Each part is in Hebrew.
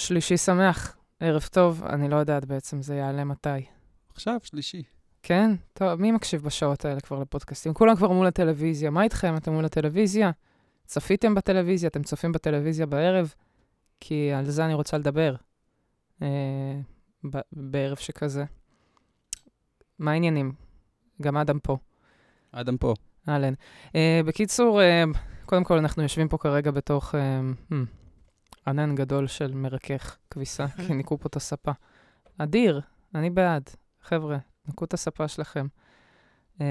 שלישי שמח, ערב טוב, אני לא יודעת בעצם, זה יעלה מתי. עכשיו, שלישי. כן? טוב, מי מקשיב בשעות האלה כבר לפודקאסטים? כולם כבר מול הטלוויזיה. מה איתכם? אתם מול הטלוויזיה? צפיתם בטלוויזיה? אתם צופים בטלוויזיה בערב? כי על זה אני רוצה לדבר. אה, בערב שכזה. מה העניינים? גם אדם פה. אדם פה. אהלן. אה, בקיצור, אה, קודם כל, אנחנו יושבים פה כרגע בתוך אה, ענן גדול של מרכך כביסה, כי ניקו פה את הספה. אדיר, אני בעד. חבר'ה, נקו את הספה שלכם. Uh,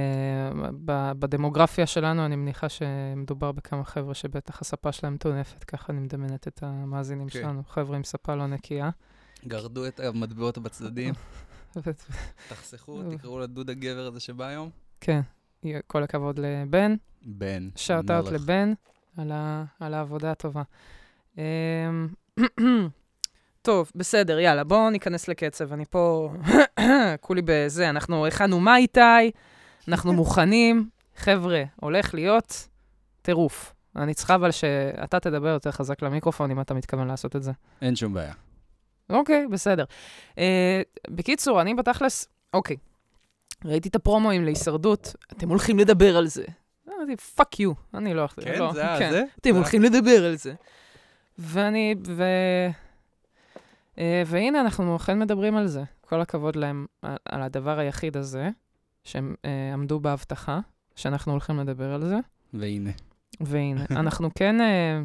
ב- בדמוגרפיה שלנו, אני מניחה שמדובר בכמה חבר'ה שבטח הספה שלהם טונפת, ככה אני מדמיינת את המאזינים כן. שלנו. חבר'ה עם ספה לא נקייה. גרדו את המטבעות בצדדים, תחסכו, תקראו לדוד הגבר הזה שבא היום. כן, כל הכבוד לבן. בן. shout-out מלך. לבן על, ה, על העבודה הטובה. אמ, טוב, בסדר, יאללה, בואו ניכנס לקצב. אני פה, כולי בזה, אנחנו הכנו מה איתי, אנחנו מוכנים. חבר'ה, הולך להיות טירוף. אני צריכה אבל שאתה תדבר יותר חזק למיקרופון, אם אתה מתכוון לעשות את זה. אין שום בעיה. אוקיי, בסדר. Uh, בקיצור, אני בתכלס, אוקיי, ראיתי את הפרומואים להישרדות, אתם הולכים לדבר על זה. אמרתי, fuck you, אני לא... כן, לא, זה כן. זה? אתם זה הולכים לדבר על זה. ואני, ו... אה, והנה, אנחנו אכן מדברים על זה. כל הכבוד להם על, על הדבר היחיד הזה, שהם אה, עמדו בהבטחה, שאנחנו הולכים לדבר על זה. והנה. והנה, אנחנו כן... אה,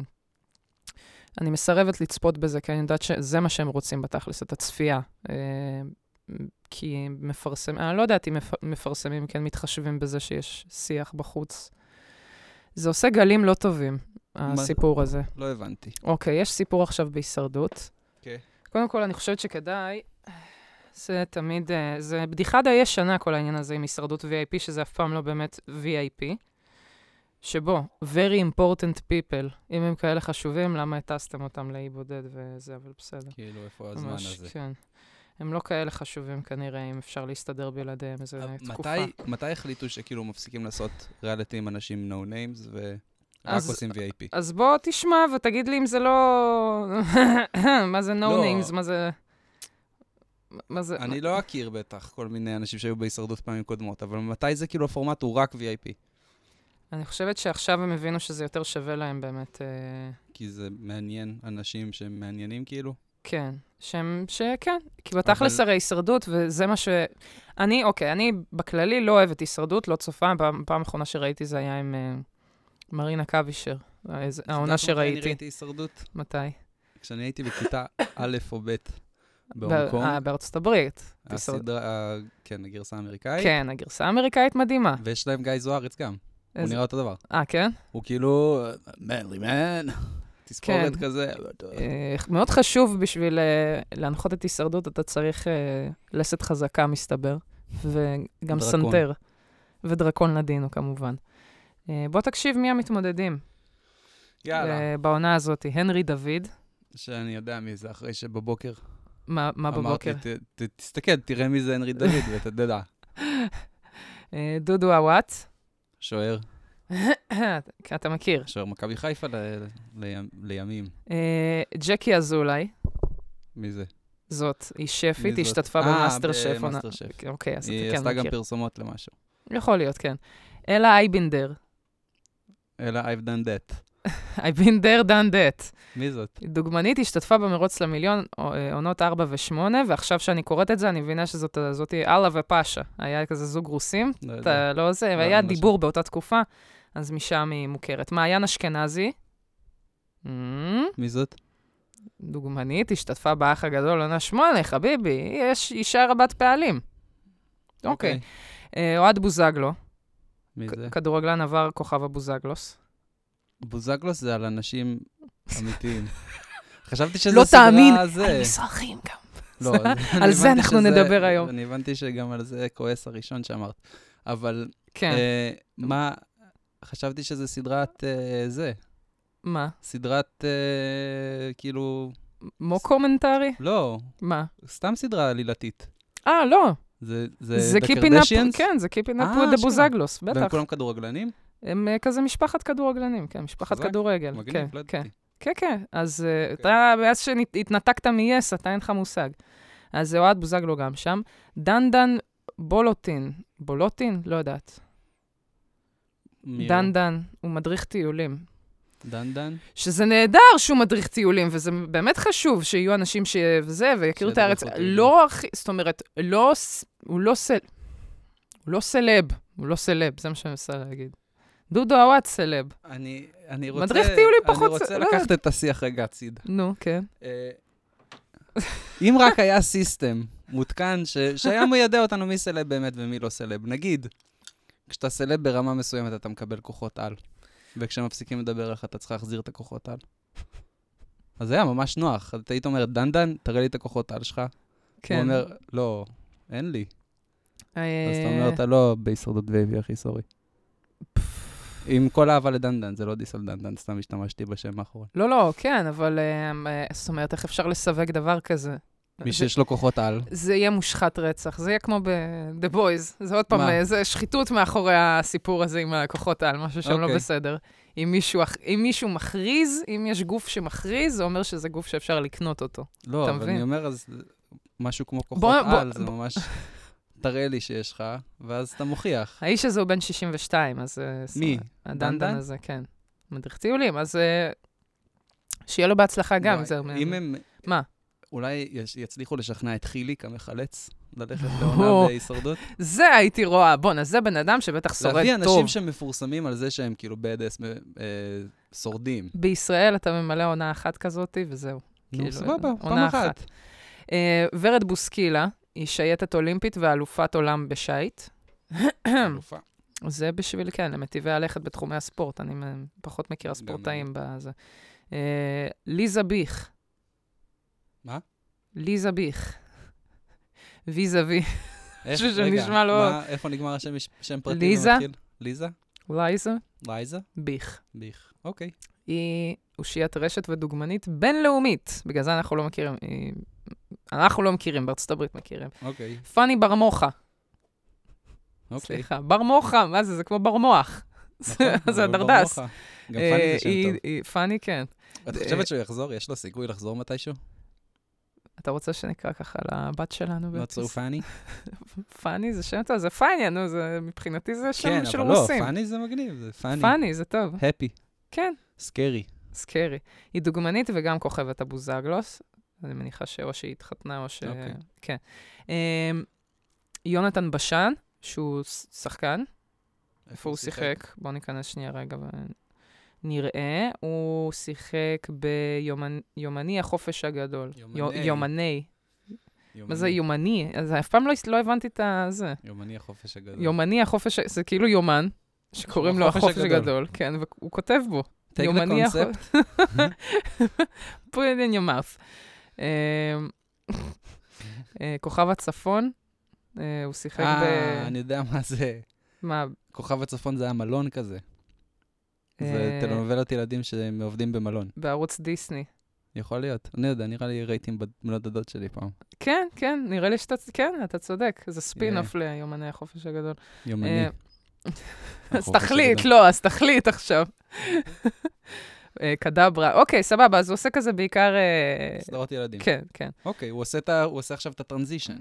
אני מסרבת לצפות בזה, כי אני יודעת שזה מה שהם רוצים בתכלס, את הצפייה. אה, כי הם מפרסמים, אני לא יודעת אם מפ, מפרסמים כן מתחשבים בזה שיש שיח בחוץ. זה עושה גלים לא טובים, הסיפור הזה. לא הבנתי. אוקיי, יש סיפור עכשיו בהישרדות. אוקיי. קודם כל, אני חושבת שכדאי, זה תמיד, אה, זה בדיחה די ישנה, כל העניין הזה עם הישרדות VIP, שזה אף פעם לא באמת VIP, שבו, very important people, אם הם כאלה חשובים, למה הטסתם אותם לאי בודד וזה, אבל בסדר. כאילו, איפה הזמן ממש, הזה? כן. הם לא כאלה חשובים כנראה, אם אפשר להסתדר בלעדיהם איזה אבל תקופה. מתי- החליטו שכאילו מפסיקים לעשות ריאליטי עם אנשים no names ורק אז- עושים VIP? אז בוא תשמע ותגיד לי אם זה לא... מה זה no לא. names, מה זה... מה זה... אני לא אכיר בטח כל מיני אנשים שהיו בהישרדות פעמים קודמות, אבל מתי זה כאילו הפורמט הוא רק VIP? אני חושבת שעכשיו הם הבינו שזה יותר שווה להם באמת, אה, כי זה מעניין אנשים שמעניינים כאילו? כן, שהם, שכן, כי בתכלס אבל- הרי הישרדות, וזה מה ש... אני, אוקיי, אני בכללי לא אוהבת הישרדות, לא צופה, פעם פעם האחרונה שראיתי זה היה עם אה, מרינה קווישר, העונה שראיתי. אני ראיתי הישרדות? מתי? כשאני הייתי בכיתה א' או ב' בהונג קונג, אה, בארצות הברית. הסדרה, ה- כן, הגרסה האמריקאית, כן, הגרסה האמריקאית מדהימה. ויש להם גיא זוארץ גם, הוא נראה אותו דבר. אה, כן? הוא כאילו, מן, תספורת כן. כזה. אה, מאוד חשוב בשביל אה, להנחות את הישרדות, אתה צריך אה, לסת חזקה, מסתבר, וגם. סנטר, ודרקון לדינו, כמובן. אה, בוא תקשיב מי המתמודדים יאללה. אה, בעונה הזאת. הנרי דוד, שאני יודע מי זה, אחרי שבבוקר מה מה בבוקר? אמרתי, ת- ת- תסתכל, תראה מי זה הנרי דוד, ואתה תדע. אה, דודו עוואט, שוער, אתה מכיר. שוער מכבי חיפה ל- לימ- לימים. אה, ג'קי אזולאי, מי זה? זאת, היא שפית, היא? השתתפה אה, במאסטר שף. עונה- במאסטר שף. אוקיי, אז היא אתה עשתה כן גם מכיר. פרסומות למשהו. יכול להיות, כן. אלה אייבינדר. אלה אייבינדר. I've been there, done that. מי זאת? דוגמנית השתתפה במרוץ למיליון, אה, עונות 4 ו-8, ועכשיו שאני קוראת את זה, אני מבינה שזאת זאת אללה ופאשה. היה כזה זוג רוסים, לא יודע. אתה לא זה, לא, והיה משהו. דיבור באותה תקופה, אז משם היא מוכרת. מעיין אשכנזי, mm, מי זאת? דוגמנית, השתתפה באח הגדול, עונה 8, חביבי, יש אישה רבת פעלים. אוקיי. אה, אוהד בוזגלו, מי זה? כדורגלן עבר כוכב הבוזגלוס. בוזגלוס זה על אנשים אמיתיים. חשבתי שזה לא סדרה תאמין, זה. על מסרחים גם. לא, על זה אנחנו שזה- נדבר היום. אני הבנתי שגם על זה כועס הראשון שאמרת. אבל כן, אה, מה, חשבתי שזה סדרת אה, זה, מה? סדרת אה, כאילו, מוקומנטרי? לא, מה? סתם סדרה עלילתית. אה, לא. זה זה זה Kardashians? כן, זה with the אשכרה. Buzaglos, והם בטח. כולם כדורגלנים? הם אה, כזה משפחת כדורגלנים, כן, משפחת חזק, כדורגל. מגניב, כן, לא כן. ידעתי. כן, כן. אז אה, אתה, מאז שהתנתקת מ-yes, אתה אין לך מושג. אז אוהד בוזגלו גם שם. דנדן בולוטין, בולוטין? לא יודעת. דנדן, הוא מדריך טיולים. דנדן? שזה נהדר שהוא מדריך טיולים, וזה באמת חשוב שיהיו אנשים שזה, ויכירו את הארץ. לא הכי, זאת אומרת, לא, הוא לא סל... הוא לא סלב, הוא לא סלב, זה מה שאני מנסה להגיד. דודו עוואט סלב. אני, אני רוצה... מדריך טיולים פחות... אני רוצה לא לקחת את השיח רגע הצידה. נו, כן. אה, אם רק היה system מותקן, ש... שהיה מיידע אותנו מי סלב באמת ומי לא סלב. נגיד, כשאתה סלב ברמה מסוימת, אתה מקבל כוחות על. וכשמפסיקים לדבר איך אתה צריך להחזיר את הכוחות על. אז זה היה ממש נוח. אתה היית אומר, דנדן, תראה לי את הכוחות על שלך. כן. הוא אומר, לא, אין לי. אה, אז אתה אומר, אתה לא בהישרדות VIP, אחי, sorry. עם כל אהבה לדנדן, זה לא diss על דנדן, סתם השתמשתי בשם האחרון. לא, לא, כן, אבל אה, זאת אומרת, איך אפשר לסווג דבר כזה? מי שיש לו כוחות על. זה יהיה מושחת רצח, זה יהיה כמו ב-The Boys. זה עוד פעם, מה? זה שחיתות מאחורי הסיפור הזה עם הכוחות על, משהו שם okay. לא אוקיי. בסדר. אם מישהו, אם מישהו מכריז, אם יש גוף שמכריז, זה אומר שזה גוף שאפשר לקנות אותו. לא, אבל מבין? אני אומר, אז משהו כמו כוחות בוא, על, בוא, זה בוא. ממש... תראה לי שיש לך, ואז אתה מוכיח. האיש הזה הוא בן 62, אז... אה, מי? הדנדן הזה, כן. מדריך טיולים, אז אה, שיהיה לו בהצלחה גם. אם הם... מה? אולי יצליחו לשכנע את חיליק המחלץ ללכת לעונה בהישרדות? זה הייתי רואה. בואנה, זה בן אדם שבטח שורד טוב. להביא אנשים שמפורסמים על זה שהם כאילו בדס אה, שורדים. בישראל אתה ממלא עונה אחת כזאת, וזהו. נו, כאילו, סבבה, פעם אחת. אה, ורד בוסקילה, היא שייטת אולימפית ואלופת עולם בשייט. אלופה. זה בשביל, כן, למטיבי הלכת בתחומי הספורט. אני פחות מכירה ספורטאים בזה. אה, ליזה ביך, מה? ליזה ביך. ויזה וי. איך, רגע, לא... מה, איפה נגמר השם, שם פרטי? ליזה. ליזה? לייזה. לייזה? ביך. ביך, אוקיי. היא אושיית רשת ודוגמנית בינלאומית, בגלל זה אנחנו לא מכירים. אנחנו לא מכירים, בארצות הברית מכירים. אוקיי. פאני בר מוחה. אוקיי. סליחה, בר מוחה, מה זה? זה כמו בר מוח. נכון, זה הדרדס. גם פאני זה שם טוב. פאני, כן. את חושבת שהוא יחזור? יש לו סיכוי לחזור מתישהו? אתה רוצה שנקרא ככה לבת שלנו? Not so funny? פאני זה שם טוב, זה פאני, נו, זה, מבחינתי זה שם כן, של רוסים. כן, אבל לא, פאני זה מגניב, זה פאני. פאני, זה טוב. הפי. כן. סקרי. סקרי. היא דוגמנית וגם כוכבת הבוזגלוס. אני מניחה שאו שהיא התחתנה או ש... אוקיי. כן. Um, יונתן בשן, שהוא שחקן. איפה הוא שיחק? בואו ניכנס שנייה רגע נראה, הוא שיחק ביומני החופש הגדול. יומני. יומני. מה זה יומני? אז אף פעם לא, לא הבנתי את זה. יומני החופש הגדול. יומני החופש, זה כאילו יומן, שקוראים לו החופש הגדול. הגדול. כן, והוא כותב בו. Take the concept. put it in your mouth. אמ, אה, כוכב הצפון, אה, הוא שיחק ב... אה, אני יודע מה זה. מה? כוכב הצפון זה היה מלון כזה. זה טלנובלות ילדים שהם עובדים במלון. בערוץ דיסני. יכול להיות. אני יודע, נראה לי ראיתי עם בנות דודות שלי פעם. כן, כן, נראה לי שאתה, כן, אתה צודק. זה ספין-אוף ליומני החופש הגדול. יומני. אז תחליט, לא, אז תחליט עכשיו. קדברה. אוקיי, סבבה, אז הוא עושה כזה בעיקר... סדרות ילדים. כן, כן. אוקיי, הוא עושה עכשיו את ה transition.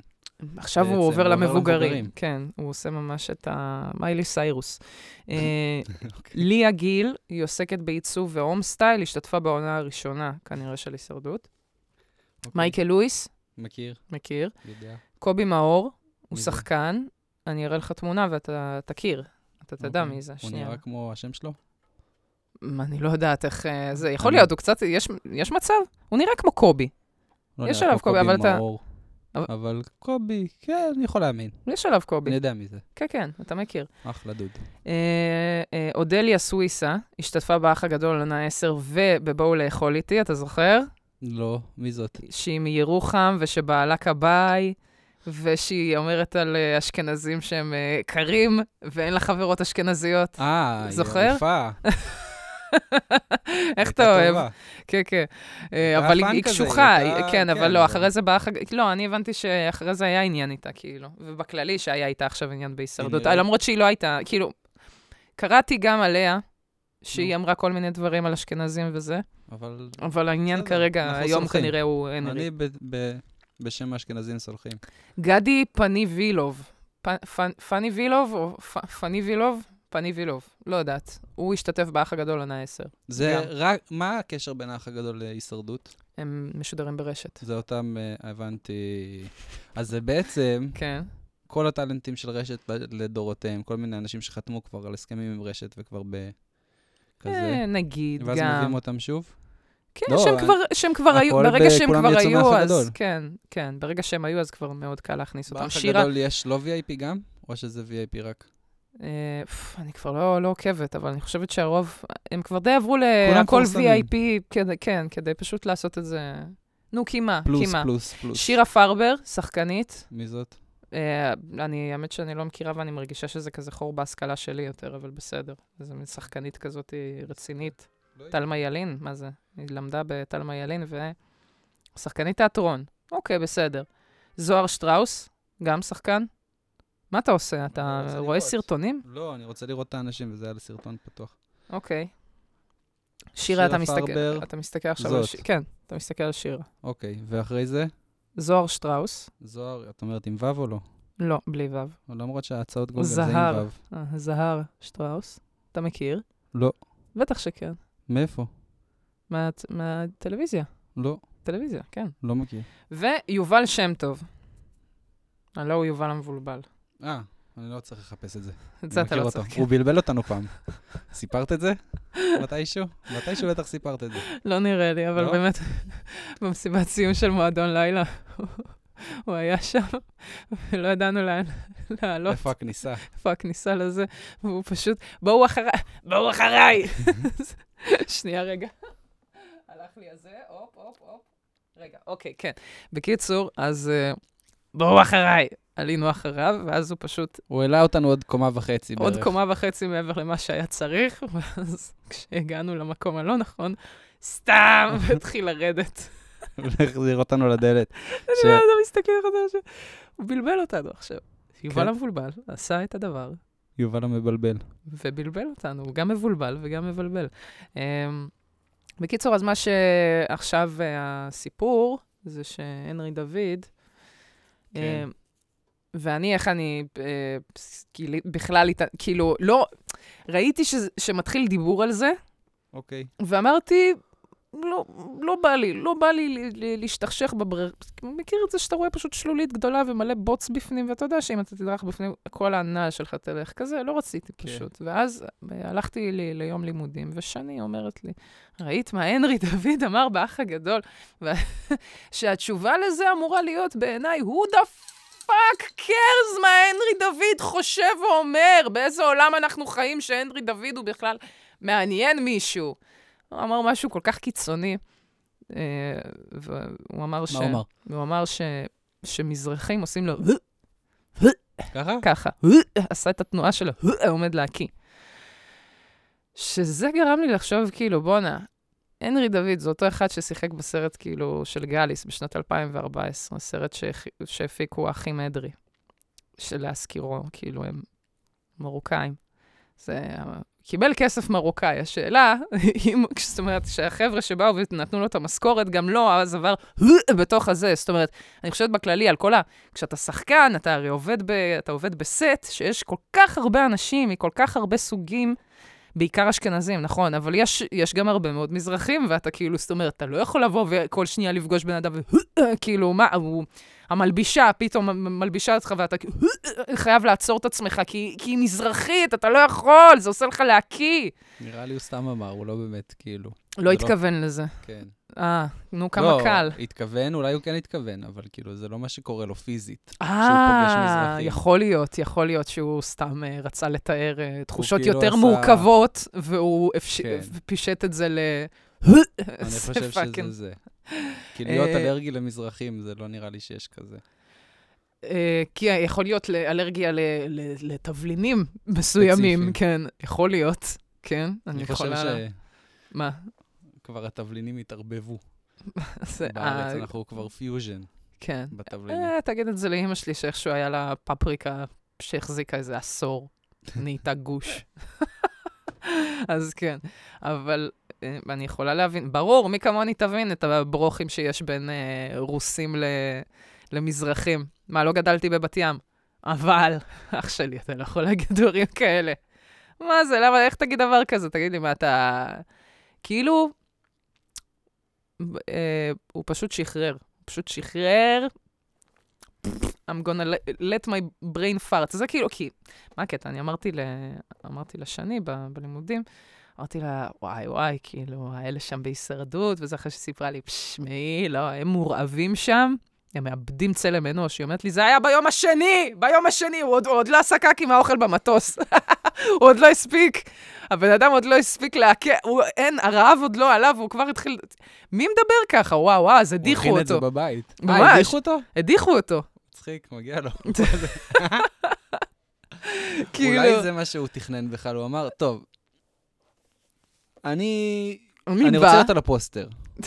עכשיו הוא עובר למבוגרים. כן, הוא עושה ממש את ה... מיילי סיירוס. אה, אוקיי. ליה גיל, היא עוסקת בעיצוב והום סטייל, השתתפה בעונה הראשונה, כנראה של הישרדות. אוקיי. מייקל לואיס. מכיר. מכיר. יודע. קובי מאור, הוא שחקן. אני אראה לך תמונה ואתה תכיר. אתה תדע אוקיי. מי זה. הוא נראה כמו השם שלו? אני לא יודעת איך אה, זה, יכול להיות, הוא קצת, יש מצב? הוא נראה כמו קובי. לא יש עליו קובי, אבל אתה... אבל קובי, כן, אני יכול להאמין. יש עליו קובי. אני יודע מי זה. כן, כן, אתה מכיר. אחלה דוד. אה, אה, אודליה סוויסה השתתפה באח הגדול עונה 10 ובבואו לאכול איתי, אתה זוכר? לא, מי זאת? שהיא מירוחם ושבעלה כבאי. ושהיא אומרת על uh, אשכנזים שהם uh, קרים, ואין לה חברות אשכנזיות. אה, היא יפה. איך אתה אוהב? כן, כן. אה, אבל היא קשוחה, כן, אבל לא, אחרי זה בא... לא, אני הבנתי שאחרי זה היה עניין איתה, כאילו. ובכללי שהיה איתה עכשיו עניין בהישרדות. למרות שהיא לא הייתה, כאילו, קראתי גם עליה, שהיא אמרה כל מיני דברים על אשכנזים וזה, אבל אבל העניין כרגע, היום. כנראה הוא הנרי. אני בשם האשכנזים סולחים. גדי פני וילוב. פני וילוב או פני וילוב? פני וילוב, לא יודעת. הוא השתתף באח הגדול עונה 10. זה גם. רק, מה הקשר בין האח הגדול להישרדות? הם משודרים ברשת. זה אותם, אה, הבנתי. אז זה בעצם כן. כל הטאלנטים של רשת לדורותיהם, כל מיני אנשים שחתמו כבר על הסכמים עם רשת וכבר ב... כזה, אה, נגיד, ואז גם. מביאים אותם שוב? כן, לא, שהם אני- כבר, שהם כבר היו, ברגע שהם כבר היו, אז הגדול. כן, כן, ברגע שהם היו, אז כבר מאוד קל להכניס אותם. באח שירה, הגדול יש לא VIP גם? או שזה VIP רק? אה, אני כבר לא, לא עוקבת, אבל אני חושבת שהרוב, הם כבר די עברו להכל מפורסמים. VIP, כדי, כן, כדי פשוט לעשות את זה. נו, קימה, פלוס, קימה. פלוס, פלוס. שירה פרבר, שחקנית. מי זאת? אה, אני, האמת שאני לא מכירה ואני מרגישה שזה כזה חור בהשכלה שלי יותר, אבל בסדר. זו מין שחקנית כזאת רצינית. תלמה ילין, מה זה? היא למדה בתלמה ילין ושחקנית תיאטרון. אוקיי, בסדר. זוהר שטראוס, גם שחקן. מה אתה עושה? אתה רוצה רואה לראות. סרטונים? לא, אני רוצה לראות את האנשים, וזה היה לסרטון פתוח. אוקיי. שירה, אתה מסתכל, אתה מסתכל עכשיו על זאת. שירה. כן, אתה מסתכל על שירה. אוקיי, ואחרי זה? זוהר שטראוס, זוהר, את אומרת עם ו' או לא? לא, בלי ו'. למרות שההצעות גוגל זה. עם ו'. אה, זהר שטראוס, אתה מכיר? לא. בטח שכן. מאיפה? מה- מהטלוויזיה. לא, טלוויזיה, כן. לא מכיר. ויובל שם טוב. הלא הוא יובל המבולבל. אה, אני לא צריך לחפש את זה. את זה אתה לא. צריך. הוא בלבל אותנו פעם. סיפרת את זה? מתישהו? מתישהו בטח סיפרת את זה. לא נראה לי, אבל לא? באמת, במסיבת סיום של מועדון לילה, הוא היה שם, ולא ידענו לאן לעלות, איפה הכניסה? איפה הכניסה לזה, והוא פשוט, בואו אחריי, בואו אחריי. שנייה, רגע. הלך לי הזה, הופ, הופ, הופ. רגע, אוקיי, כן. בקיצור, אז אה, בואו אחריי. עלינו אחריו, ואז הוא פשוט הוא העלה אותנו עוד קומה וחצי בערך. עוד קומה וחצי מעבר למה שהיה צריך, ואז כשהגענו למקום הלא נכון, סתם, והתחיל לרדת. הוא הולך להחזיר אותנו לדלת. אני לא יודע, מסתכל אתה חושב. הוא בלבל אותנו עכשיו. יובל כן. המבולבל עשה את הדבר, יובל המבלבל. ובלבל אותנו, הוא גם מבולבל וגם מבלבל. אמ, בקיצור, אז מה שעכשיו אה, הסיפור, זה שהנרי דוד, כן. ואני, איך אני, אה, כאילו, בכלל, כאילו, לא, ראיתי שזה- שמתחיל דיבור על זה, אוקיי. ואמרתי, לא, לא בא לי, לא בא לי להשתכשך בברירה. מכיר את זה שאתה רואה פשוט שלולית גדולה ומלא בוץ בפנים, ואתה יודע שאם אתה תדרך בפנים, כל הנעל שלך תלך כזה, לא רציתי כן. פשוט. ואז אה, הלכתי לי ליום לימודים, ושני אומרת לי, ראית מה הנרי דוד אמר באח הגדול? שהתשובה לזה אמורה להיות בעיניי, who the fuck cares מה הנרי דוד חושב ואומר? באיזה עולם אנחנו חיים שהנרי דוד הוא בכלל מעניין מישהו? הוא אמר משהו כל כך קיצוני, אה, והוא אמר ש... מה הוא אמר? הוא אמר ש... שמזרחים עושים לו ככה? ככה, עשה את התנועה שלו, עומד להקיא. שזה גרם לי לחשוב, כאילו, בואנה, הנרי דוד זה אותו אחד ששיחק בסרט, כאילו, של גאליס בשנת 2014, סרט שהפיקו האחים אדרי, שלהזכירו, כאילו, הם מרוקאים. זה קיבל כסף מרוקאי. השאלה, אם, זאת אומרת, שהחבר'ה שבאו ונתנו לו את המשכורת, גם לא, אז עבר בתוך הזה. זאת אומרת, אני חושבת בכללי על כל ה... כשאתה שחקן, אתה הרי עובד, ב, אתה עובד בסט, שיש כל כך הרבה אנשים מכל כך הרבה סוגים, בעיקר אשכנזים, נכון, אבל יש, יש גם הרבה מאוד מזרחים, ואתה כאילו, זאת אומרת, אתה לא יכול לבוא וכל שנייה לפגוש בן אדם, וכאילו, מה, הוא... המלבישה פתאום מלבישה אותך, ואתה חייב לעצור את עצמך, כי, כי היא מזרחית, אתה לא יכול, זה עושה לך להקיא. נראה לי הוא סתם אמר, הוא לא באמת, כאילו. לא לא- התכוון לזה. כן. אה, נו, כמה לא, קל. התכוון, אולי הוא כן התכוון, אבל כאילו, זה לא מה שקורה לו פיזית. אה. יכול להיות, יכול להיות שהוא סתם אה, רצה לתאר אה, תחושות כאילו יותר עשה- מורכבות, והוא אפש- כן. פישט את זה ל... אני חושב שזה זה. כי להיות אה, אלרגי למזרחים, זה לא נראה לי שיש כזה. אה, כי יכול להיות אלרגיה לתבלינים מסוימים. כן, יכול להיות, כן, אני אני חושב יכולה... לה- מה? שכבר התבלינים התערבבו. בארץ אה, אנחנו כבר פיוז'ן כן. בתבלינים. תגיד את זה לאימא שלי, שאיכשהו היה לה פפריקה שהחזיקה איזה עשור, נהייתה גוש. אז כן, אבל אה, אני יכולה להבין, ברור, מי כמוני תבין את הברוכים שיש בין אה, רוסים ל, למזרחים. מה, לא גדלתי בבת ים, אבל, אח שלי, אתה לא יכול להגיד דברים כאלה. מה זה, למה, איך תגיד דבר כזה? תגיד לי, מה אתה... כאילו, אה, הוא פשוט שחרר. פשוט שחרר. I'm gonna let, my brain fart. זה כאילו, כי, מה הקטע? אני אמרתי, ל, אמרתי לשני ב, בלימודים, אמרתי לה, וואי, וואי, כאילו, האלה שם בהישרדות, וזה אחרי שסיפרה לי, שמעי, לא, הם מורעבים שם, הם מאבדים צלם אנוש. היא אומרת לי, זה היה ביום השני, ביום השני, הוא עוד, הוא עוד לא עשה קק עם האוכל במטוס. הוא עוד לא הספיק. הבן אדם עוד לא הספיק להקה, אין, הרעב עוד לא עליו, הוא כבר התחיל... מי מדבר ככה? וואו, וואו, אז הדיחו אותו. הוא הכין את זה בבית. ממש. אה, הדיחו אותו? הדיחו אותו. מצחיק, מגיע לו. כאילו... אולי זה מה שהוא תכנן בכלל, הוא אמר, טוב, אני... רוצה להיות על הפוסטר.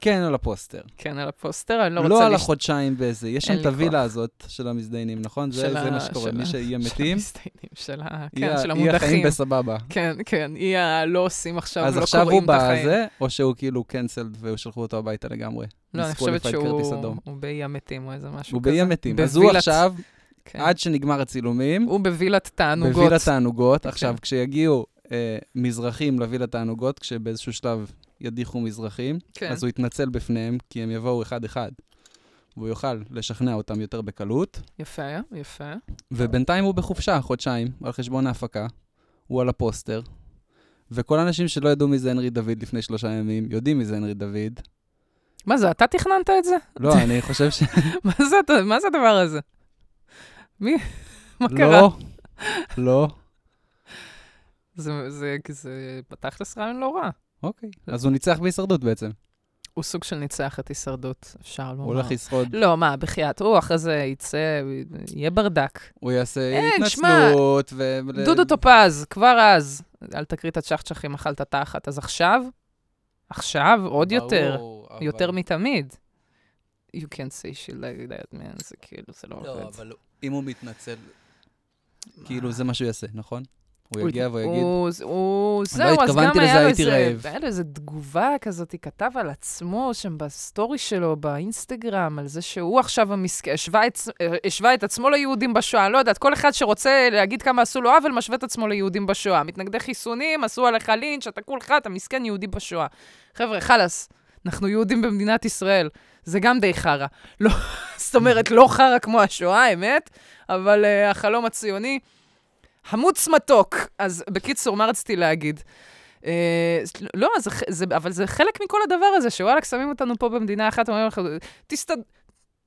כן, על הפוסטר. כן, על הפוסטר, אני לא רוצה... לא על החודשיים באיזה, יש שם את הווילה. הזאת של המזדיינים, נכון? זה של מה שקורה, של מי שיהיה של מתים, המזדיינים, של ה... היא כן, של היא החיים המודחים. בסבבה. כן, כן, היא הלא עושים עכשיו, אז לא עכשיו הוא קוראים את החיים. בזה, או שהוא כאילו קנסלד ושלחו אותו הביתה לגמרי? לא, אני חושבת שהוא. הוא באי המתים או איזה משהו הוא כזה. באי המתים. אז הוא עכשיו, כן. עד שנגמר הצילומים, הוא בווילת תענוגות. בווילת תענוגות. כן. עכשיו, כשיגיעו אה, מזרחים לווילת תענוגות, כשבאיזשהו שלב ידיחו מזרחים, כן. אז הוא יתנצל בפניהם, כי הם יבואו אחד-אחד. והוא יוכל לשכנע אותם יותר בקלות. יפה, יפה. ובינתיים הוא בחופשה, חודשיים, על חשבון ההפקה. הוא על הפוסטר. וכל האנשים שלא ידעו מי זה הנרי דוד לפני שלושה ימים, יודעים מי זה הנרי דוד. מה זה, אתה תכננת את זה? לא, אני חושב ש... מה זה מה זה הדבר הזה? מי? מה קרה? לא, לא. זה- זה זה בתכלס רעיון לא רע. אוקיי. אז הוא ניצח בהישרדות בעצם. הוא סוג של ניצח את הישרדות, אפשר לומר. הוא הולך לשרוד, לא, מה, בחייאת, הוא אחרי זה יצא, יהיה ברדק. הוא יעשה התנצלות, ו... דודו טופז, כבר אז, אל תקריא את הצ'חצ'חים, אכלת תחת, אז עכשיו, עכשיו, עוד יותר, יותר מתמיד. You can't say shit like that, man, זה כאילו, זה לא לא, עובד. אבל אם הוא מתנצל, כאילו זה מה שהוא יעשה, נכון? הוא הוא- יגיע ויגיד, הוא, הוא, לא זהו, אז התכוונתי גם לזה, היה לו הייתי איזה, רעב. היה לו איזה תגובה כזאת, כתב על עצמו שם בסטורי שלו, באינסטגרם, על זה שהוא עכשיו המסכן, השווה את, אה, השווה את עצמו ליהודים בשואה, לא יודעת, כל אחד שרוצה להגיד כמה עשו לו עוול, משווה את עצמו ליהודים בשואה. מתנגדי חיסונים, עשו עליך לינץ', אתה כולך, אתה מסכן יהודי בשואה. חבר'ה, חלאס, אנחנו יהודים במדינת ישראל, זה גם די חרא. לא, זאת אומרת, לא חרא כמו השואה, האמת, אבל uh, החלום הציוני, חמוץ מתוק. אז בקיצור, מה רציתי להגיד? Uh, לא, זה, זה, אבל זה חלק מכל הדבר הזה, שוואלכ, שמים אותנו פה במדינה אחת, אומרים לך, תסתד...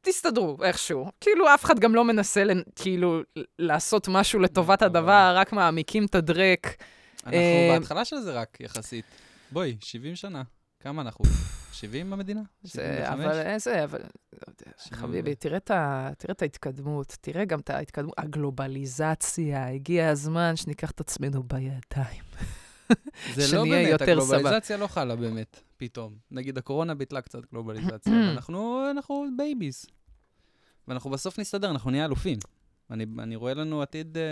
תסתדרו איכשהו. כאילו, אף אחד גם לא מנסה, לנ- כאילו, לעשות משהו לטובת אבל- הדבר, רק מעמיקים את הדרק. אנחנו אה, בהתחלה של זה רק, יחסית. בואי, 70 שנה. כמה אנחנו? 70 במדינה? זה, 75? אבל איזה, אבל... שבעים חביבי, תראה את, ה, תראה את ההתקדמות, תראה גם את ההתקדמות, הגלובליזציה, הגיע הזמן שניקח את עצמנו בידיים. זה לא באמת, הגלובליזציה לא חלה באמת, פתאום. נגיד, הקורונה ביטלה קצת גלובליזציה, אבל אנחנו אנחנו babies. ואנחנו בסוף נסתדר, אנחנו נהיה אלופים. אני אני רואה לנו עתיד אה,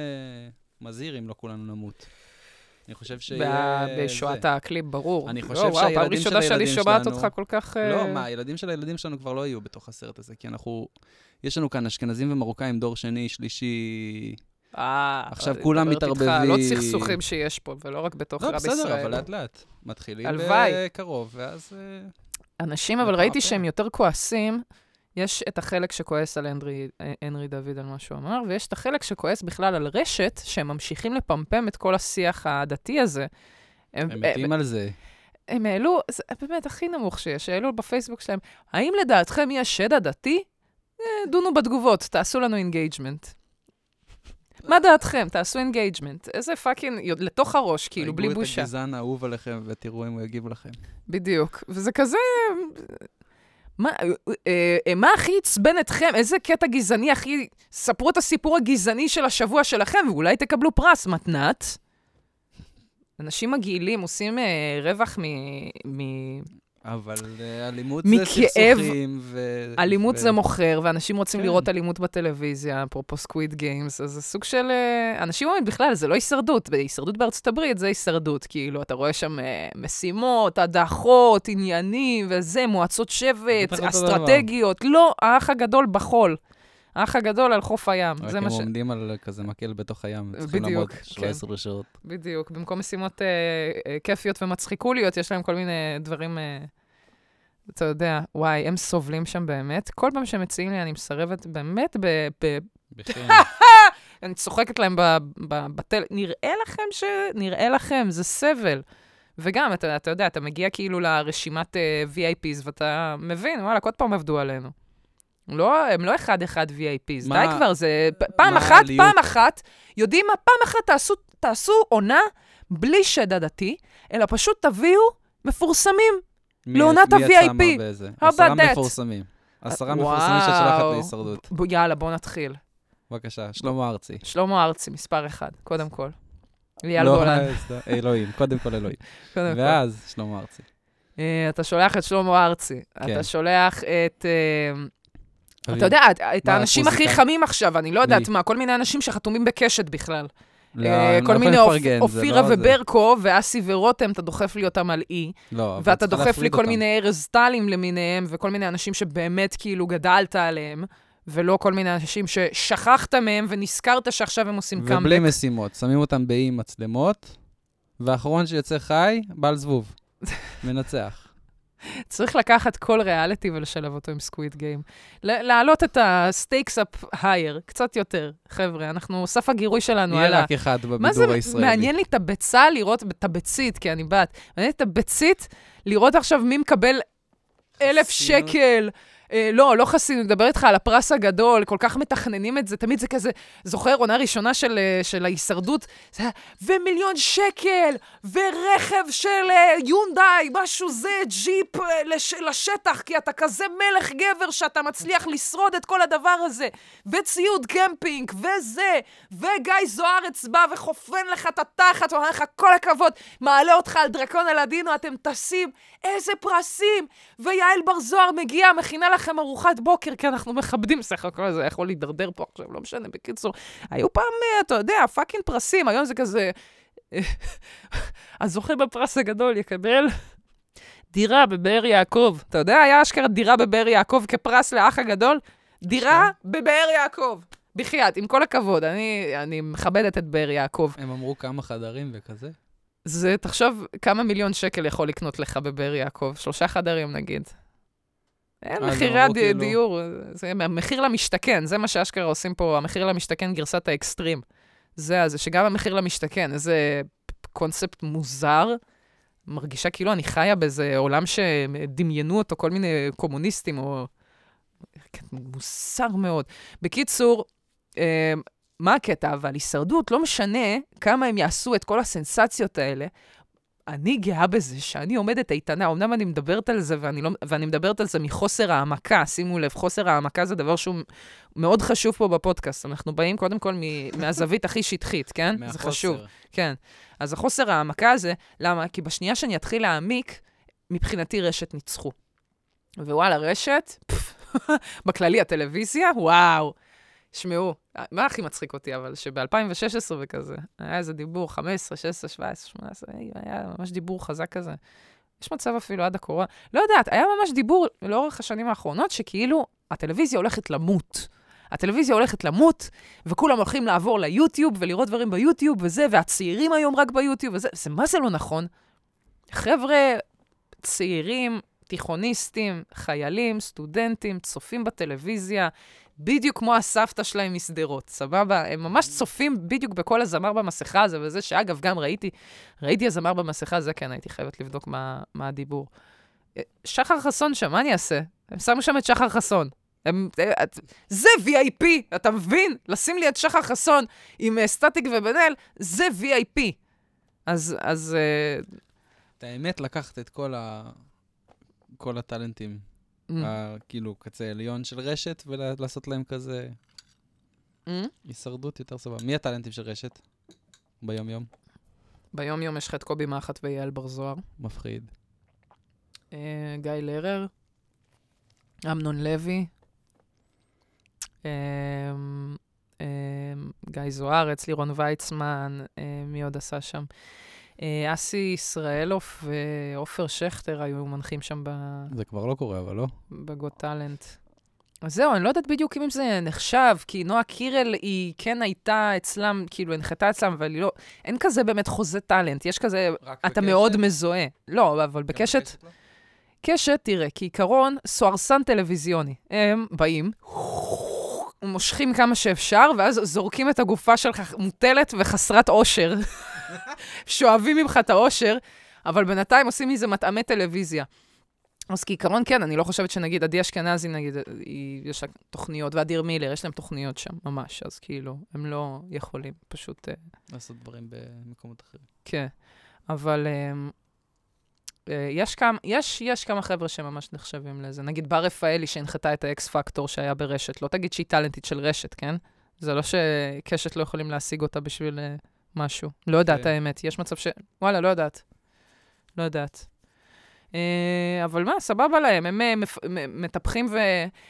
מזהיר אם לא כולנו נמות. אני חושב שיהיה... ב- בשואת. האקלים, ברור. אני לא, חושב פעם שהילדים של ראשונה שאני הילדים שומעת שלנו- אותך כל כך... אה, לא, מה, הילדים של הילדים שלנו כבר לא יהיו בתוך הסרט הזה, כי אנחנו... יש לנו כאן אשכנזים ומרוקאים, דור שני, שלישי... אה, עכשיו אני כולם איתך, מתערבבים. לא סכסוכים שיש פה, ולא רק בתוך לא, רב בסדר, ישראל. אבל לאט-לאט. מתחילים. בקרוב, ואז... אה, אנשים, אבל ראיתי. שהם יותר כועסים. יש את החלק שכועס על הנרי, הנרי דוד על מה שהוא אמר, ויש את החלק שכועס בכלל על רשת, שהם ממשיכים לפמפם את כל השיח הדתי הזה. הם, הם מתים על זה. הם העלו, זה באמת הכי נמוך שיש, העלו בפייסבוק שלהם, האם לדעתכם יש שד עדתי? אה, דונו בתגובות, תעשו לנו engagement. מה דעתכם? תעשו engagement. איזה fucking, לתוך הראש, כאילו, בלי תייגו את בושה. הגזען האהוב עליכם ותראו אם הוא יגיב לכם. בדיוק. וזה כזה... מה, אה, אה, מה הכי עצבן אתכם? איזה קטע גזעני הכי... ספרו את הסיפור הגזעני של השבוע שלכם, ואולי תקבלו פרס, מתנת. אנשים מגעילים עושים אה, רווח מ... מ... אבל אה, אלימות זה סכסוכים ו... אלימות ו- זה מוכר, ואנשים רוצים כן. לראות אלימות בטלוויזיה, אפרופו Squid Games, אז זה סוג של... אה, אנשים אומרים בכלל, זה לא הישרדות, בהישרדות בארצות הברית זה הישרדות, כאילו, אתה רואה שם אה, משימות, הדחות, עניינים וזה, מועצות שבט. אסטרטגיות. לא, האח הגדול בחול. האח הגדול על חוף הים, רק הם ש... עומדים על כזה מקל בתוך הים, צריכים לעמוד בדיוק, 17 שעות. בדיוק, במקום משימות אה, אה, כיפיות ומצחיקוליות, יש להם כל מיני דברים, אה, אתה יודע, וואי, הם סובלים שם באמת. כל פעם שהם מציעים לי, אני מסרבת באמת ב... ב. אני צוחקת להם בטל... נראה לכם ש... נראה לכם, זה סבל. וגם, אתה, אתה יודע, אתה מגיע כאילו לרשימת uh, VIPs, ואתה מבין, וואלה, עוד פעם עבדו עלינו. לא, הם לא אחד-אחד VIPs, מה- די כבר, זה... פעם מה אחת, העליות? פעם אחת, יודעים מה? פעם אחת תעשו, תעשו עונה בלי שד עדתי, אלא פשוט תביאו מפורסמים. מי- לעונת מי יצא ה-VIP. באיזה? עשרה that? מפורסמים. עשרה מפורסמים שאת וואו. שולחת להישרדות. ב- יאללה, בוא נתחיל. בבקשה, שלמה ארצי. שלמה ארצי, מספר אחד, קודם כל. ליאל לא, גולן, אלוהים, קודם כל אלוהים. קודם כל. ואז שלמה ארצי. אה, אתה שולח את שלמה ארצי, כן. אתה שולח את... אה, אביב. אתה יודע, את- האנשים הכי? חמים עכשיו, אני לא יודעת? מה, כל מיני אנשים שחתומים בקשת בכלל. לא, אה, כל לא מיני אופירה לא. וברקו, ואסי ורותם, אתה דוחף לי אותם על אי, לא, ואתה דוחף לי כל. מיני ארז טלים למיניהם, וכל מיני אנשים שבאמת כאילו גדלת עליהם, ולא כל מיני אנשים ששכחת מהם ונזכרת שעכשיו הם עושים ובלי קאמבק. משימות, שמים אותם באי מצלמות, והאחרון שיוצא חי, בעל זבוב. מנצח. צריך לקחת כל ריאליטי ולשלב אותו עם סקוויד גיים. להעלות את ה-stakes up higher, קצת יותר. חבר'ה, אנחנו, סף הגירוי שלנו יהיה עלה. רק אחד מה זה בבידור הישראלי. מעניין לי את הביצה לראות, את הביצית, כי אני בת. מעניין את הביצית לראות עכשיו מי מקבל אלף. שקל. אה, לא, לא חסינות, אני איתך על הפרס הגדול, כל כך מתכננים את זה, תמיד זה כזה, זוכר, עונה ראשונה של, אה, של ההישרדות, זה היה, ומיליון שקל, ורכב של אה, יונדאי, משהו זה, ג'יפ אה, לש, לשטח, כי אתה כזה מלך גבר שאתה מצליח לשרוד את כל הדבר הזה, וציוד קמפינג, וזה, וגיא זוארץ בא וחופן לך את התחת, ואומר לך, כל הכבוד, מעלה אותך על דרקון אלאדינו, אתם טסים, איזה פרסים! ויעל בר זוהר מגיעה, מכינה לכם ארוחת בוקר, כי אנחנו מכבדים, סך הכל זה יכול להידרדר פה עכשיו, לא משנה, בקיצור. היו פעם, אה, אתה יודע, פאקינג פרסים, היום זה כזה... אה, הזוכה בפרס הגדול יקבל דירה בבאר יעקב. אתה יודע, היה אשכרה דירה בבאר יעקב כפרס לאח הגדול? דירה בבאר יעקב. בחייאת, עם כל הכבוד, אני, אני מכבדת את באר יעקב. הם אמרו כמה חדרים וכזה. זה, תחשוב כמה מיליון שקל יכול לקנות לך בבאר יעקב, שלושה חדרים נגיד. אין אז מחירי אמרו הד- כאילו- דיור, זה המחיר למשתכן, זה מה שאשכרה עושים פה, המחיר למשתכן גרסת האקסטרים. זה הזה, שגם המחיר למשתכן, איזה קונספט מוזר. מרגישה כאילו אני חיה באיזה עולם שדמיינו אותו כל מיני קומוניסטים, או... מוזר מאוד. בקיצור, אה, מה הקטע? אבל הישרדות, לא משנה כמה הם יעשו את כל הסנסציות האלה, אני גאה בזה שאני עומדת איתנה. אמנם אני מדברת על זה, ואני, לא, ואני מדברת על זה מחוסר העמקה. שימו לב, חוסר העמקה זה דבר שהוא מאוד חשוב פה בפודקאסט. אנחנו באים קודם כל מ- מהזווית הכי שטחית, כן? זה מהחוסר. חשוב. כן. אז החוסר העמקה הזה, למה? כי בשנייה שאני אתחיל להעמיק, מבחינתי רשת ניצחו. ווואלה, רשת, בכללי הטלוויזיה, וואו. שמעו, מה הכי מצחיק אותי, אבל שב-2016 וכזה, היה איזה דיבור, 15, 16, 17, 18, היה ממש דיבור חזק כזה. יש מצב אפילו עד הקורונה, לא יודעת, היה ממש דיבור לאורך השנים האחרונות, שכאילו הטלוויזיה הולכת למות. הטלוויזיה הולכת למות, וכולם הולכים לעבור ליוטיוב ולראות דברים ביוטיוב וזה, והצעירים היום רק ביוטיוב וזה, זה מה זה לא נכון? חבר'ה צעירים, תיכוניסטים, חיילים, סטודנטים, צופים בטלוויזיה, בדיוק כמו הסבתא שלהם משדרות, סבבה? הם ממש צופים בדיוק בכל הזמר במסכה הזה, וזה שאגב, גם ראיתי, ראיתי הזמר במסכה, זה כן, הייתי חייבת לבדוק מה, מה הדיבור. אה, שחר חסון שם, מה אני אעשה? הם שמו שם את שחר חסון. הם, אה, את- זה VIP, אתה מבין? לשים לי את שחר חסון עם אה, סטטיק ובן אל, זה VIP. אז, אז את האמת, לקחת את כל ה... כל הטאלנטים, mm, ה- כאילו, קצה עליון של רשת, ולעשות להם כזה mm. הישרדות יותר סבבה. מי הטאלנטים של רשת? ביום-יום? ביום-יום יש לך את קובי מחט ויעל בר זוהר. מפחיד. אה, גיא לרר, אמנון לוי, אה, אה, גיא זוארץ, לירון ויצמן, אה, מי עוד עשה שם? אה, אסי ישראלוף ועופר שכטר היו מנחים שם ב- זה כבר לא קורה, אבל לא. בגוט טאלנט. אז זהו, אני לא יודעת בדיוק אם זה נחשב, כי נועה קירל היא כן הייתה אצלם, כאילו הנחתה אצלם, אבל היא לא, אין כזה באמת חוזה טאלנט, יש כזה, אתה מאוד מזוהה. לא, אבל בקשת, קשת, תראה, כעיקרון, סוהרסן טלוויזיוני. הם באים, מושכים כמה שאפשר, ואז זורקים את הגופה שלך מוטלת וחסרת אושר. שואבים ממך את האושר, אבל בינתיים עושים מזה מטעמי טלוויזיה. אז כעיקרון, כן, אני לא חושבת שנגיד עדי אשכנזי, נגיד, היא, יש לה תוכניות, ואדיר מילר, יש להם תוכניות שם, ממש, אז כאילו, הם לא יכולים, פשוט, אה, לעשות דברים במקומות אחרים. כן. אבל אה, אה, יש, כמה, יש, יש כמה חבר'ה שממש נחשבים לזה. נגיד בר רפאלי, שהנחתה את האקס פקטור שהיה ברשת, לא תגיד שהיא טאלנטית של רשת, כן? זה לא שקשת לא יכולים להשיג אותה בשביל אה, משהו. לא יודעת, כן. האמת. יש מצב ש... וואלה, לא יודעת. לא יודעת. אה, אבל מה, סבבה להם, הם אה, מטפחים ו...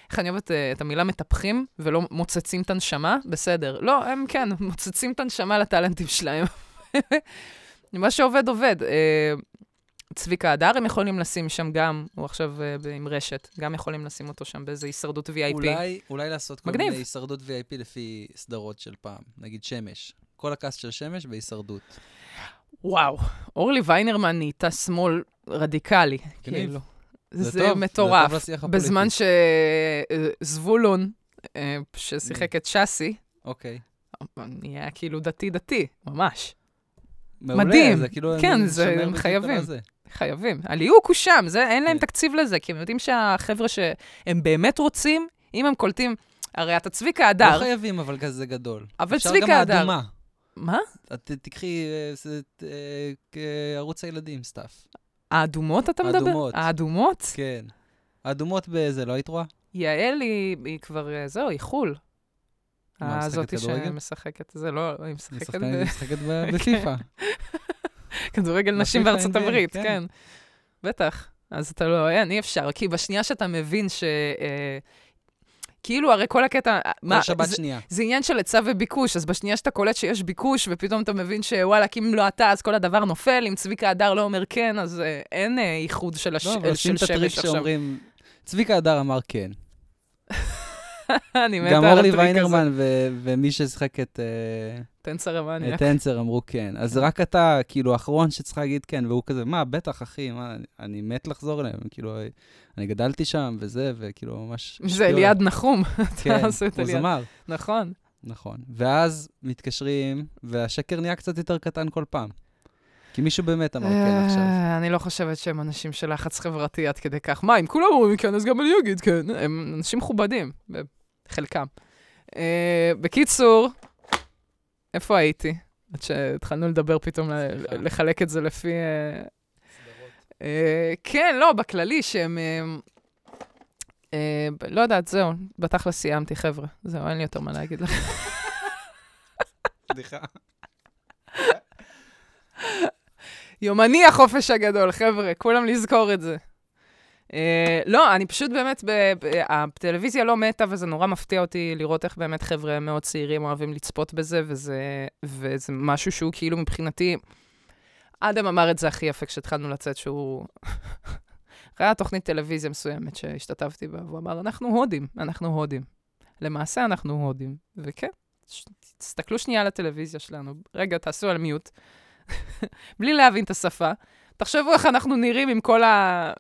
איך אני אוהבת אה, את המילה מטפחים ולא מוצצים את הנשמה? בסדר. לא, הם כן, מוצצים את הנשמה לטאלנטים שלהם. מה שעובד, עובד. אה, צביקה הדר הם יכולים לשים שם גם, הוא עכשיו ב- עם רשת, גם יכולים לשים אותו שם באיזה הישרדות VIP. אולי, אולי לעשות כל מגניב. מיני הישרדות VIP לפי סדרות של פעם. נגיד שמש. כל הקאסט של שמש בהישרדות. וואו, אורלי ויינרמן נהייתה שמאל רדיקלי. כאילו. זה זה טוב, זה מטורף. טוב לשיח הפוליטי. בזמן שזבולון, אה, ששיחק את שאסי, אוקיי. נהיה כאילו דתי-דתי, ממש. מעולה, מדהים. זה כאילו... כן, זה- הם חייבים. חייבים. הליהוק הוא שם, זה, אין להם כן. תקציב לזה, כי הם יודעים שהחבר'ה שהם באמת רוצים, אם הם קולטים, הרי אתה צביקה לא הדר, חייבים, אבל כזה גדול. אבל אפשר צביקה גם הדר. האדומה. מה? את תקחי אה, אה, כערוץ הילדים, סתיו. האדומות אתה מדבר? האדומות. האדומות? כן. האדומות באיזה, לא היית רואה? יעל היא, היא כבר, אה, זהו, היא חו"ל. מה, משחקת הזאתי? שמשחקת, זה לא, היא היא משחקת ב- משחקת ב- בפיפא. כדורגל נשים בפיפ"א בארצות הברית, כן. כן. בטח. אז אתה לא, אין, אי אפשר. כי בשנייה שאתה מבין ש... אה, כאילו, הרי כל הקטע... מה, כל שבת זה- שנייה. זה עניין של היצע וביקוש, אז בשנייה שאתה קולט שיש ביקוש, ופתאום אתה מבין שוואלה, כי אם לא אתה, אז כל הדבר נופל, אם צביקה הדר לא אומר כן, אז אה, אין אה, איחוד של, הש... לא, אבל שים של את הטריק עכשיו. שאומרים, צביקה הדר אמר כן. אני מתה גם על אורלי הטריק הזה. ויינרמן ו- ומי ששיחק את אה, תנסר המאניאק. את אנסר אמרו כן. אז רק אתה, כאילו, האחרון שצריך להגיד כן, והוא כזה, מה, בטח, אחי, מה, אני- מת לחזור אליהם. כאילו, אני גדלתי שם וזה, וכאילו, ממש... זה. אליעד נחום, כן, הוא. זמר. נכון. נכון. ואז מתקשרים, והשקר נהיה קצת יותר קטן כל פעם. כי מישהו באמת אמר כן עכשיו. אה, אני לא חושבת שהם אנשים של לחץ חברתי עד כדי כך. מה, אם כולם אומרים כן, אז גם אני אגיד כן. הם אנשים מכובדים, חלקם. אה, בקיצור, איפה הייתי? עד שהתחלנו לדבר פתאום. לחלק את זה לפי... אה, אה, כן, לא, בכללי, שהם... אה, אה, ב- לא יודעת, זהו, בתכלס סיימתי, חבר'ה. זהו, אין לי יותר מה להגיד לכם. סליחה. יומני החופש הגדול, חבר'ה, כולם לזכור את זה. Uh, לא, אני פשוט באמת, הטלוויזיה לא מתה, וזה נורא מפתיע אותי לראות איך באמת חבר'ה מאוד צעירים אוהבים לצפות בזה, וזה, וזה משהו שהוא כאילו מבחינתי... אדם אמר את זה הכי יפה כשהתחלנו לצאת, שהוא... ראה תוכנית טלוויזיה מסוימת שהשתתפתי בה, והוא אמר, אנחנו הודים, אנחנו הודים. למעשה אנחנו הודים. וכן, תסתכלו שנייה על הטלוויזיה שלנו. רגע, תעשו על מיוט. בלי להבין את השפה. תחשבו איך אנחנו נראים עם כל ה...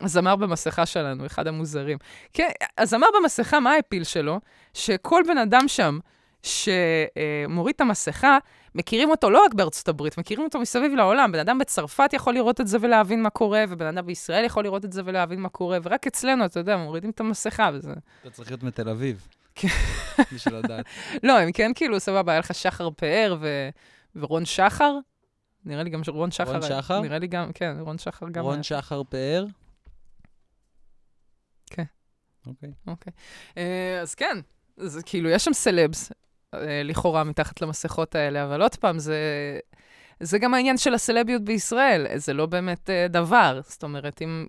הזמר במסכה שלנו, אחד המוזרים. כן, הזמר במסכה, מה האפיל שלו? שכל בן אדם שם שמוריד את המסכה, מכירים אותו לא רק בארצות הברית, מכירים אותו מסביב לעולם. בן אדם בצרפת יכול לראות את זה ולהבין מה קורה, ובן אדם בישראל יכול לראות את זה ולהבין מה קורה, ורק אצלנו, אתה יודע, מורידים את המסכה וזה... אתה צריך להיות מתל אביב. כן. בשביל לדעת. לא, הם כן כאילו, סבבה, היה לך שחר פאר ו... ורון שחר. נראה לי גם שרון שחר... רון שחר? נראה לי גם, כן, רון שחר גם... רון היה. שחר פאר? אוקיי. אוקיי. אה, אז כן, זה כאילו, יש שם סלבס, אה, לכאורה, מתחת למסכות האלה, אבל עוד פעם, זה... זה גם העניין של הסלביות בישראל, זה לא באמת uh, דבר. זאת אומרת, אם...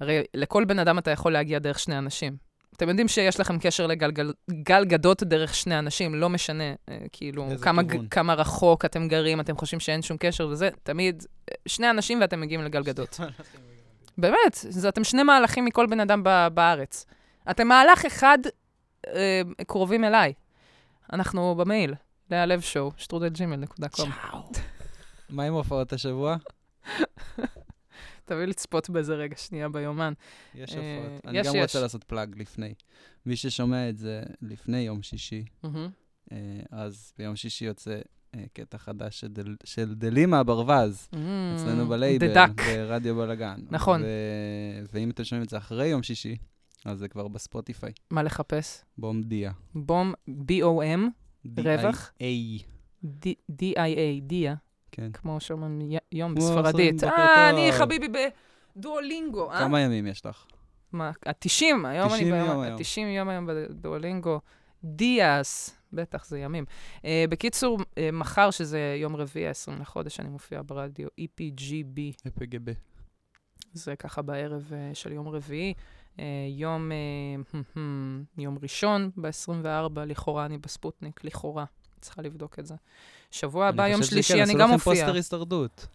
הרי לכל בן אדם אתה יכול להגיע דרך שני אנשים. אתם יודעים שיש לכם קשר לגל גדות דרך שני אנשים, לא משנה, uh, כאילו, כמה, כמה רחוק אתם גרים, אתם חושבים שאין שום קשר וזה, תמיד שני אנשים ואתם מגיעים לגל גדות. באמת, זה, אתם שני מהלכים מכל בן אדם בארץ. אתם מהלך אחד אה, קרובים אליי. אנחנו במייל, לאה לב שואו, שטרודלג'ימל.קום. צ'או. מה עם הופעות השבוע? תביא לצפות בזה רגע שנייה ביומן. יש אה, הופעות. אני גם רוצה לעשות פלאג לפני. מי ששומע את זה לפני יום שישי, אה, אז ביום שישי יוצא אה, קטע חדש של דלימה ברווז, אצלנו בלייבל, ברדיו בלאגן. נכון. ואם אתם שומעים את זה אחרי יום שישי, אז זה כבר בספוטיפיי. מה לחפש? בום דיה. בום, B-O-M, רווח. D-I-A. D-I-A, דיה. כן. כמו שאומרים יום בספרדית. אה, אני חביבי בדואלינגו, אה? כמה ימים יש לך? מה, ה-90, היום אני ביום, ה-90 יום היום בדואלינגו. דיאס, בטח, זה ימים. Uh, בקיצור, uh, מחר, שזה יום רביעי, ה-20 לחודש, אני מופיע ברדיו EPGB. EPGB. זה ככה בערב uh, של יום רביעי. Uh, יום, uh, יום ראשון, ב-24, לכאורה אני בספוטניק, לכאורה. צריכה לבדוק את זה. שבוע הבא, יום שלישי, אני גם מופיע. אני חושב שכן, עשו לכם פוסטר הישרדות.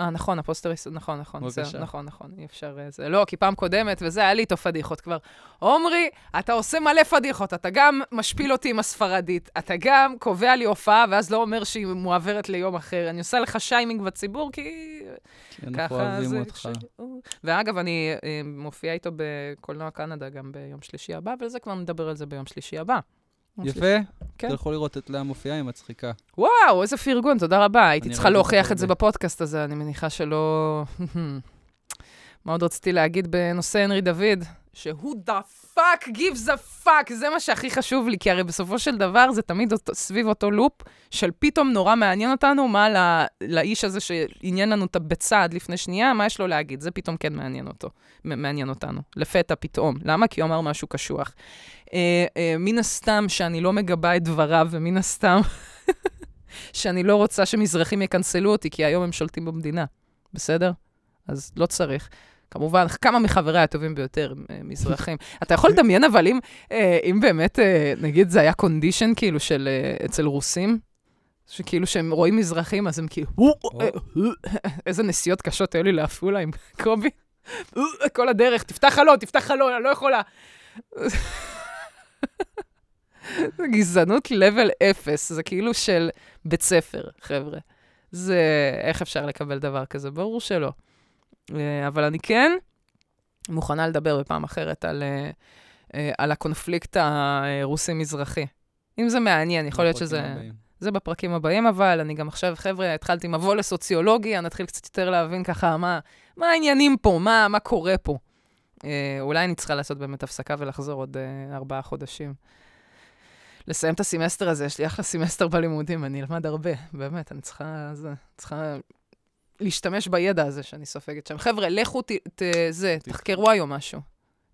אה, נכון, הפוסטר, נכון, נכון. בבקשה. זה, נכון, נכון, אי אפשר... אה, זה, לא, כי פעם קודמת, וזה, היה לי איתו פדיחות כבר. עומרי, אתה עושה מלא פדיחות, אתה גם משפיל אותי עם הספרדית, אתה גם קובע לי הופעה, ואז לא אומר שהיא מועברת ליום אחר. אני עושה לך שיימינג בציבור, כי... אנחנו אוהבים אותך. ש... ואגב, אני אה, מופיעה איתו בקולנוע קנדה גם ביום שלישי הבא, וזה כבר נדבר על זה ביום שלישי הבא. יפה. כן. תלכו לראות את לאה מופיעה, היא מצחיקה. וואו, איזה פרגון, תודה רבה. הייתי צריכה להוכיח את זה בפודקאסט הזה, אני מניחה שלא... מה עוד רציתי להגיד בנושא הנרי דוד? שwho the fuck gives a fuck, זה מה שהכי חשוב לי, כי הרי בסופו של דבר זה תמיד אותו, סביב אותו לופ של פתאום נורא מעניין אותנו, מה לא, לאיש הזה שעניין לנו את הביצה עד לפני שנייה, מה יש לו להגיד? זה פתאום כן מעניין אותו, מעניין אותנו, לפתע פתאום. למה? כי הוא אמר משהו קשוח. אה, אה, מן הסתם שאני לא מגבה את דבריו, ומן הסתם שאני לא רוצה שמזרחים יקנסלו אותי, כי היום הם שולטים במדינה, בסדר? אז לא צריך. כמובן, כמה מחבריי הטובים ביותר הם אה, מזרחים. אתה יכול לדמיין, אבל אם, אה, אם באמת, אה, נגיד, זה היה קונדישן כאילו של אצל רוסים, שכאילו שהם רואים מזרחים, אז הם כאילו, איזה נסיעות קשות היו לי לעפולה עם קובי. כל הדרך, תפתח חלון, תפתח חלון, אני לא יכולה. זה גזענות level אפס, זה כאילו של בית ספר, חבר'ה. זה, איך אפשר לקבל דבר כזה? ברור שלא. אה, אבל אני כן מוכנה לדבר בפעם אחרת על, אה, אה, על הקונפליקט הרוסי-מזרחי. אם זה מעניין, יכול להיות שזה... הבאים. זה בפרקים הבאים, אבל אני גם עכשיו, חבר'ה, התחלתי מבוא לסוציולוגיה, נתחיל קצת יותר להבין ככה מה, מה העניינים פה, מה, מה קורה פה. אה, אולי אני צריכה לעשות באמת הפסקה ולחזור עוד אה, ארבעה חודשים. לסיים את הסמסטר הזה, יש לי אחלה סמסטר בלימודים, אני אלמד הרבה, באמת, אני צריכה, זה, צריכה להשתמש בידע הזה שאני סופגת שם. חבר'ה, לכו, ת, ת, זה, תחקרו היום משהו.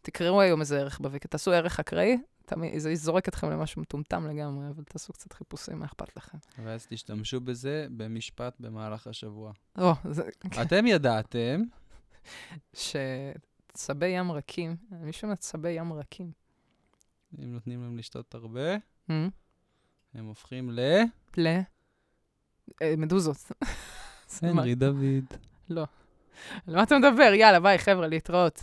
תקראו היום איזה ערך בוויקי, תעשו ערך אקראי, תמיד, זה זורק אתכם למשהו מטומטם לגמרי, אבל תעשו קצת חיפושים, מה אכפת לכם? ואז תשתמשו בזה במשפט במהלך השבוע. או, זה... אתם ידעתם... שצבי ים רכים, מישהו מצבי ים רכים. אם נותנים להם לשתות הרבה, mm? הם הופכים ל... ל... אה, מדוזות. הנרי דוד. לא. על מה אתה מדבר? יאללה, ביי, חבר'ה, להתראות.